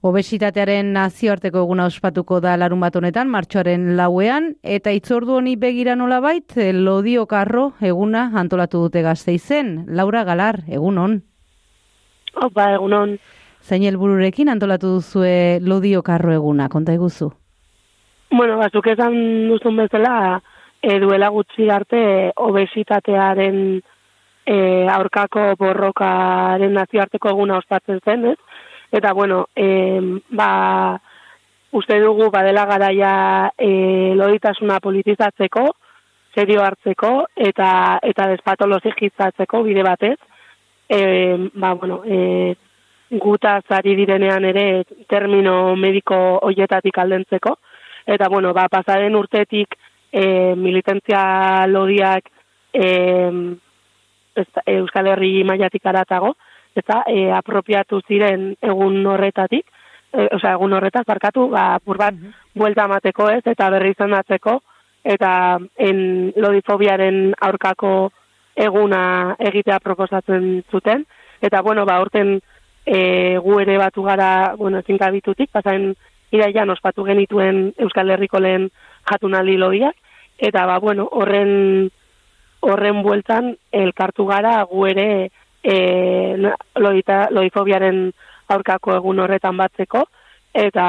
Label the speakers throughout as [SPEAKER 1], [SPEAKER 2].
[SPEAKER 1] Obesitatearen nazioarteko eguna ospatuko da larun bat honetan, martxoaren lauean, eta itzordu honi begira nola bait, lodio karro eguna antolatu dute gazte izen. Laura Galar, egun hon?
[SPEAKER 2] Opa, egun hon.
[SPEAKER 1] Zain helbururekin antolatu duzue lodio karro eguna, konta eguzu?
[SPEAKER 2] Bueno, bazuk esan duzun bezala, e, duela gutxi arte obesitatearen e, aurkako borrokaren nazioarteko eguna ospatzen zen, ez? Eta, bueno, e, ba, uste dugu badela garaia e, loditasuna politizatzeko, serio hartzeko, eta, eta despatologizatzeko bide batez. E, ba, bueno, e, guta zari direnean ere termino mediko hoietatik aldentzeko. Eta, bueno, ba, pasaren urtetik e, militantzia lodiak e, Euskal Herri maiatik aratago, eta e, apropiatu ziren egun horretatik, e, osea, egun horretaz barkatu, ba, burbat, mm buelta amateko ez, eta berri izandatzeko, eta en lodifobiaren aurkako eguna egitea proposatzen zuten, eta bueno, ba, orten e, gu ere batu gara, bueno, zinka bitutik, pasaren iraian ospatu genituen Euskal Herriko lehen jatunali lodiak, eta ba, bueno, horren horren bueltan elkartu gara gu ere e, loita, loifobiaren aurkako egun horretan batzeko, eta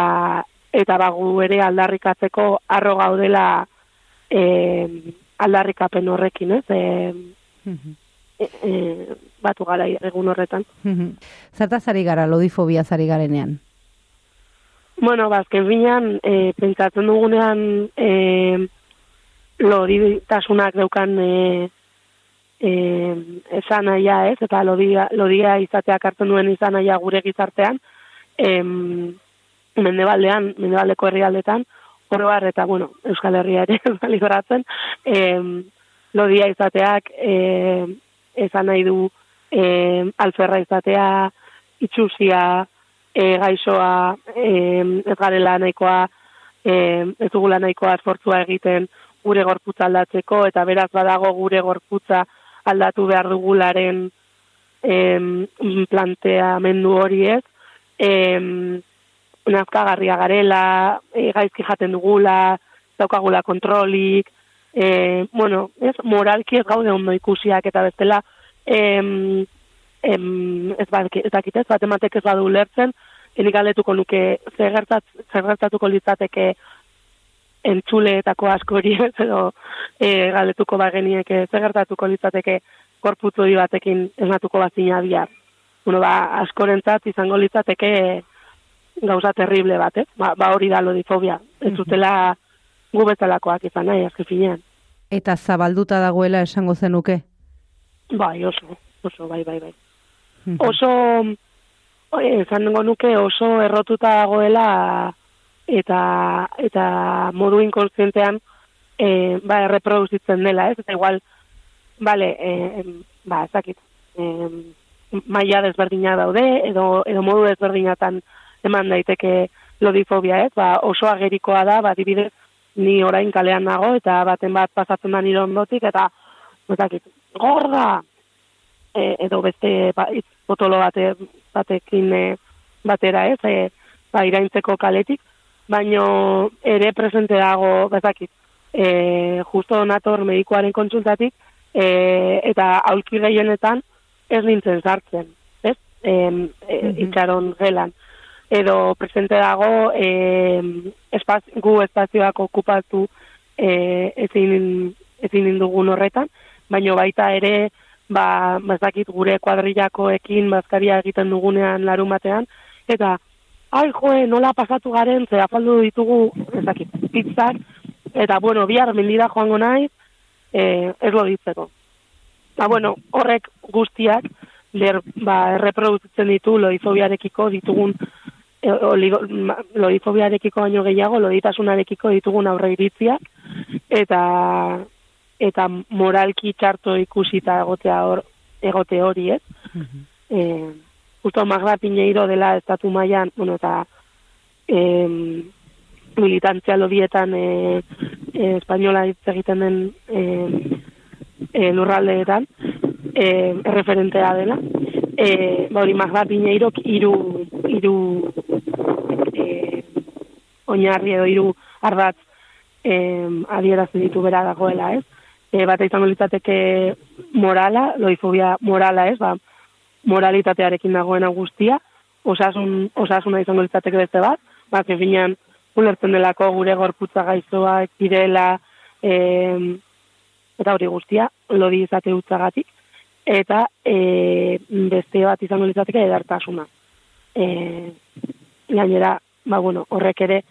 [SPEAKER 2] eta bagu ere aldarrikatzeko arro gaudela e, aldarrikapen horrekin, ez? E, e, e, batu gara egun horretan.
[SPEAKER 1] Zerta zari gara lodifobia zari garenean?
[SPEAKER 2] Bueno, bazken binean, e, pentsatzen dugunean e, loditasunak daukan e, eh esan naia, ez? Eta lodia lodia izateak hartzen duen izan naia gure gizartean, em Mendebaldean, Mendebaldeko herrialdetan, oro eta bueno, Euskal Herria ere baligoratzen, em lodia izateak eh esan nahi du eh alferra izatea, itxusia, e, gaixoa, e, ez garela nahikoa, e, ez dugula nahikoa esfortzua egiten gure gorputza aldatzeko, eta beraz badago gure gorputza aldatu behar dugularen em, planteamendu hori ez, em, nazkagarria garela, e, gaizki jaten dugula, daukagula kontrolik, e, bueno, ez, moralki ez gaude ondo ikusiak eta bestela, em, em, ez, bat, ez dakit ez, bat ez badu lertzen, enik aletuko nuke zer gertatuko litzateke entzuleetako askori edo e, galetuko bageniek zer gertatuko litzateke korputzu batekin esnatuko bazina bihar. Bueno, ba, askorentzat izango litzateke gauza terrible bat, eh? ba, ba hori da lodifobia. Ez zutela gu bezalakoak izan nahi, azki finean.
[SPEAKER 1] Eta zabalduta dagoela esango zenuke?
[SPEAKER 2] Bai, oso, oso, bai, bai, bai. Oso, esan nuke oso errotuta dagoela eta eta modu inkonsientean eh ba erreproduzitzen dela, ez? Eta igual vale, eh ba, ezakit. Eh maila desberdina daude edo edo modu desberdinatan eman daiteke lodifobia, ez? Ba, oso agerikoa da, ba dibidez ni orain kalean nago eta baten bat pasatzen da nire ondotik eta ezakit. Gorda e, edo beste ba, potolo bate, batekin e, batera, ez? E, ba, iraintzeko kaletik, baino ere presente dago, bezakit, e, justo nator medikoaren kontsultatik, e, eta aulki gehienetan ez nintzen sartzen, ez? E, e, itxaron gelan. Edo presente dago e, espaz, gu espazioak okupatu e, ezin, ezin dugun horretan, baino baita ere, ba, bazakit gure kuadrillakoekin bazkaria egiten dugunean larun batean, eta ai joe, nola pasatu garen, ze afaldu ditugu, ezakit, pizzak, eta bueno, bihar mendira joango nahi, e, ez ditzeko. Ba, bueno, horrek guztiak, ler, ba, erreproduzitzen ditu loizobiarekiko ditugun, e, loizobiarekiko baino gehiago, loditasunarekiko ditugun aurre iritziak, eta eta moralki txarto ikusita egotea hor, egote hori, ez? Mm justo Magda Piñeiro dela estatu mailan, bueno, eta eh, militantzia lobietan eh, eh, espainola hitz egiten den eh, eh, lurraldeetan, eh, referentea dela. Eh, ba hori Magda Piñeiro hiru hiru oinarri edo hiru ardatz em, adierazen ditu bera dagoela, ez? E, bat izango litzateke morala, loifobia morala, ez? Ba, moralitatearekin dagoena guztia, osasun, osasuna izango litzateke beste bat, bat efinean ulertzen delako gure gorputza gaizoa, ekirela, em, eta hori guztia, lodi izate utzagatik, eta e, beste bat izango litzateke edartasuna. E, gainera, ba, bueno, horrek ere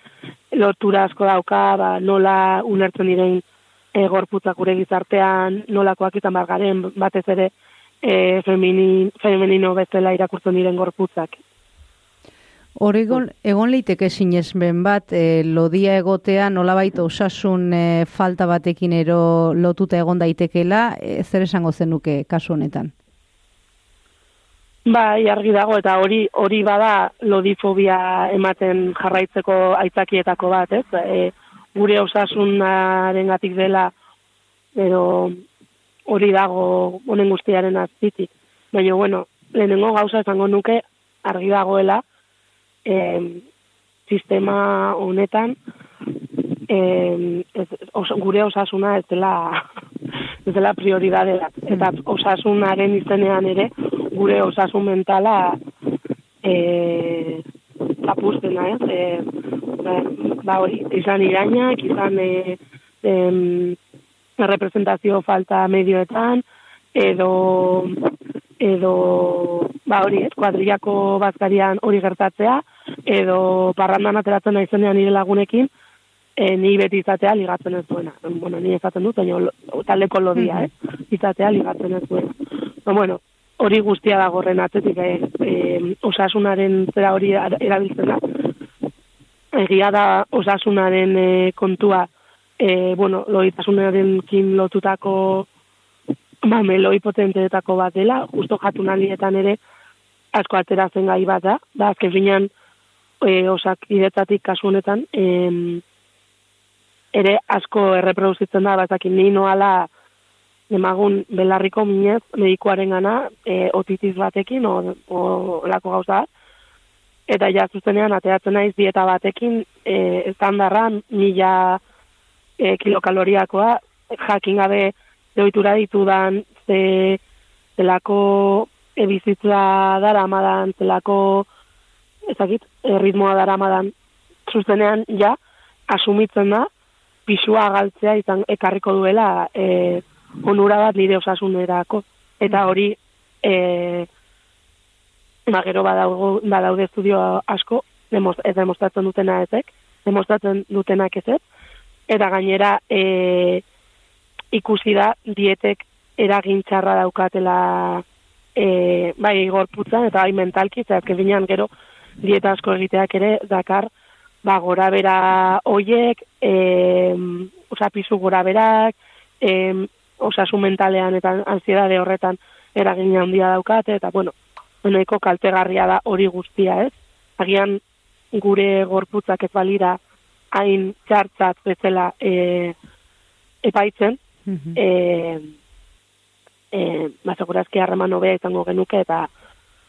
[SPEAKER 2] lotura asko dauka, ba, nola ulertzen diren e, gorputzak gure gizartean, nolakoak izan bargaren, batez ere e, feminin, femenino bezala irakurtzen diren gorputzak.
[SPEAKER 1] Oregon, egon leiteke sinesmen bat, e, lodia egotea nolabait osasun e, falta batekin ero lotuta egon daitekela, e, zer esango zenuke kasu honetan?
[SPEAKER 2] Bai, argi dago eta hori hori bada lodifobia ematen jarraitzeko aitzakietako bat, ez? E, gure osasunarengatik dela edo hori dago honen guztiaren azpitik. Baina bueno, lehenengo gauza esango nuke argi dagoela e, sistema honetan e, ez, gure osasuna ez dela ez dela prioridade eta osasunaren izenean ere gure osasun mentala e, apustena ez e, ba, ba hori izan irainak izan e, e, representazio falta medioetan edo edo ba hori, ez, kuadriako bazkarian hori gertatzea, edo parrandan ateratzen naizenean nire lagunekin, e, ni beti izatea ligatzen ez duena. Bueno, ni ezaten dut, baina taldeko lodia, eh? izatea ligatzen ez duena. Ba, bueno, hori guztia da gorren atzetik, eh? e, osasunaren zera hori erabiltzen da. Egia da osasunaren e, kontua, e, bueno, loitasunaren kin lotutako ba, meloi potenteetako bat dela, justo jatunalietan ere asko ateratzen gai bat da, da, azken finean e, osak idetatik kasu honetan, em, ere asko erreproduzitzen da, bazakin ni noala emagun belarriko minez medikoaren gana e, otitis batekin o, o lako gauza eta ja zuzenean ateratzen naiz dieta batekin e, estandarran mila e, kilokaloriakoa jakin gabe zeoitura ditudan, ze, zelako ebizitza dara amadan, zelako, ezakit, ritmoa dara amadan, zuzenean, ja, asumitzen da, pisua galtzea izan ekarriko duela e, onura bat nire osasunerako. Eta hori, e, magero badaude, badaude estudio asko, ez demostratzen dutena ezek, demostratzen dutenak ezek, eta gainera, e, ikusi da dietek eragin txarra daukatela e, bai gorputzan eta bai mentalki, eta azken gero dieta asko egiteak ere dakar ba, gora bera oiek, e, osa pisu gora berak, e, osasu mentalean eta ansiedade horretan eragin handia daukate, eta bueno, honeiko kaltegarria da hori guztia ez. Agian gure gorputzak ez balira hain txartzat bezala e, epaitzen, -hmm. e, e, ba, segurazki harreman hobea izango genuke eta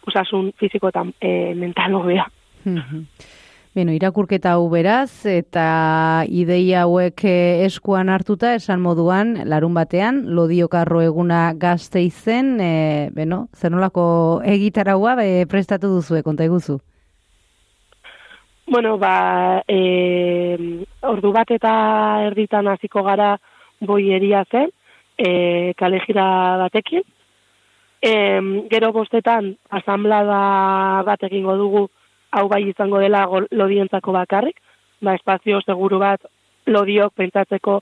[SPEAKER 2] osasun fiziko eta e, mental hobea.
[SPEAKER 1] Beno, irakurketa hau beraz, eta ideia hauek e, eskuan hartuta, esan moduan, larun batean, lodiokarro eguna gazte izen, e, beno, zenolako egitaraua e, prestatu duzu, konta eguzu?
[SPEAKER 2] Bueno, ba, e, ordu bat eta erditan hasiko gara, boieria zen, e, kalejira batekin. E, gero bostetan, asamblada bat egingo dugu, hau bai izango dela lodientzako bakarrik, ba, espazio seguru bat lodiok pentsatzeko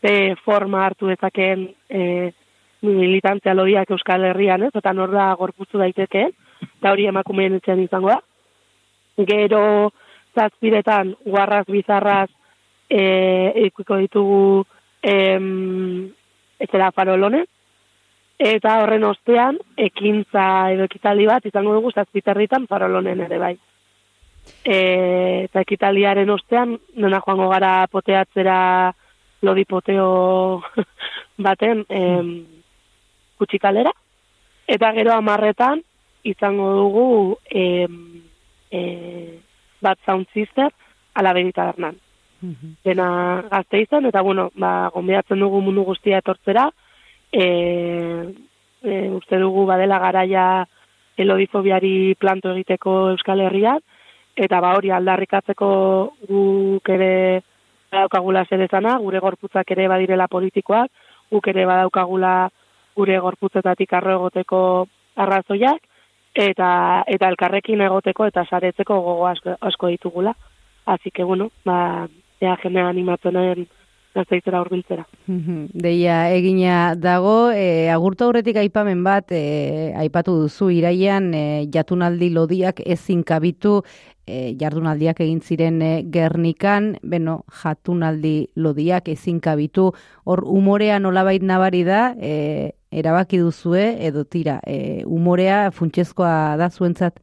[SPEAKER 2] ze forma hartu dezakeen e, militantzia lodiak Euskal Herrian, ez? eta nor da gorputzu daitekeen, eta hori emakumeen etxean izango da. Gero zazpiretan, guarraz, bizarraz, e, ikuiko ditugu em, etxera farolone, eta horren ostean, ekintza edo ekitaldi bat, izango dugu zazpiterritan farolonen ere bai. E, eta ekitaldiaren ostean, nena joango gara poteatzera lodi poteo baten em, kutsikalera, eta gero amarretan, izango dugu em, e, bat sound sister, alabedita bernan. Mhm. Dena gazte izan, eta bueno, ba, gombiatzen dugu mundu guztia etortzera, e, e, uste dugu badela garaia elodifobiari planto egiteko Euskal Herrian, eta ba hori aldarrikatzeko guk ere badaukagula zerezana, gure gorputzak ere badirela politikoak, guk ere badaukagula gure gorputzetatik arro egoteko arrazoiak, eta eta elkarrekin egoteko eta saretzeko gogo asko, asko ditugula. Así que bueno, ba, ea jende animatzen gazteitzera urbiltzera.
[SPEAKER 1] Deia, egina dago, e, agurtu aurretik aipamen bat, e, aipatu duzu, iraian e, jatunaldi lodiak ezin kabitu, e, jardunaldiak egin ziren e, gernikan, beno, jatunaldi lodiak ezin kabitu, hor umorea nolabait nabari da, e, erabaki duzue, edo tira, e, umorea funtsezkoa da zuentzat?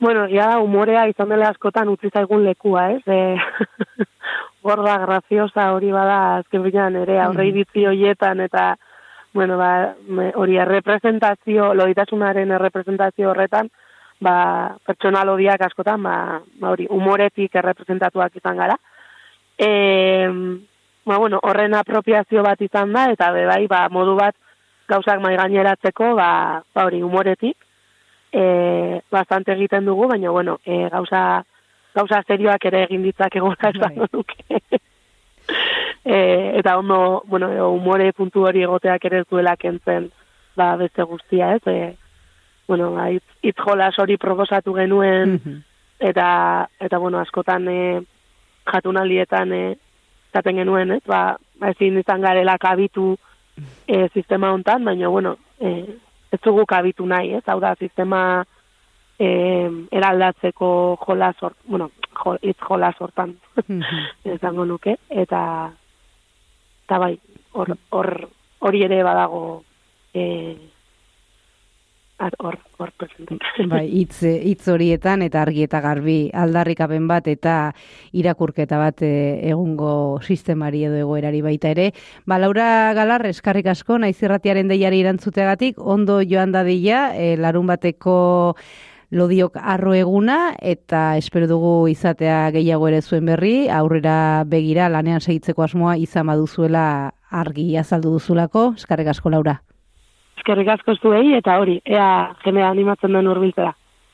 [SPEAKER 2] Bueno, ya umorea izan dela askotan utzi zaigun lekua, ez? Eh? gorda graziosa hori bada azken bilan ere aurre iritzi hoietan eta bueno, ba, hori errepresentazio, loditasunaren errepresentazio horretan, ba, pertsonal odiak askotan, ba, ba, hori, umoretik errepresentatuak izan gara. E, ba, bueno, horren apropiazio bat izan da, eta be, bai, ba, modu bat gauzak mai gaineratzeko, ba, ba, hori, umoretik, e, bastante egiten dugu, baina, bueno, e, gauza, gauza serioak ere egin ditzak egona esan bai. duke. e, eta ondo, bueno, umore puntu hori egoteak ere zuela kentzen, ba, beste guztia, ez? E, bueno, ba, itz, itz jolas hori proposatu genuen, mhm. eta, eta, bueno, askotan e, jatunaldietan e, zaten genuen, ez? Ba, ba ezin izan garela kabitu e, sistema hontan, baina, bueno, e, ez dugu kabitu nahi, ez? Hau da, sistema eh, eraldatzeko jola sort, bueno, jo, itz jola sortan, ezango nuke, eta, eta bai, hor, hor, hori ere badago, eh, hor, hor
[SPEAKER 1] Bai, itz, itz horietan eta argi eta garbi aldarrikapen bat eta irakurketa bat e, egungo sistemari edo egoerari baita ere. Ba, Laura Galar, eskarrik asko, naiz irratiaren deiari irantzuteagatik, ondo joan dadila, e, larun bateko lodiok arro eguna eta espero dugu izatea gehiago ere zuen berri, aurrera begira lanean segitzeko asmoa izan baduzuela argi azaldu duzulako, eskarrik asko Laura.
[SPEAKER 2] Eskerrik asko zuei eta hori, ea jene animatzen den urbiltzera.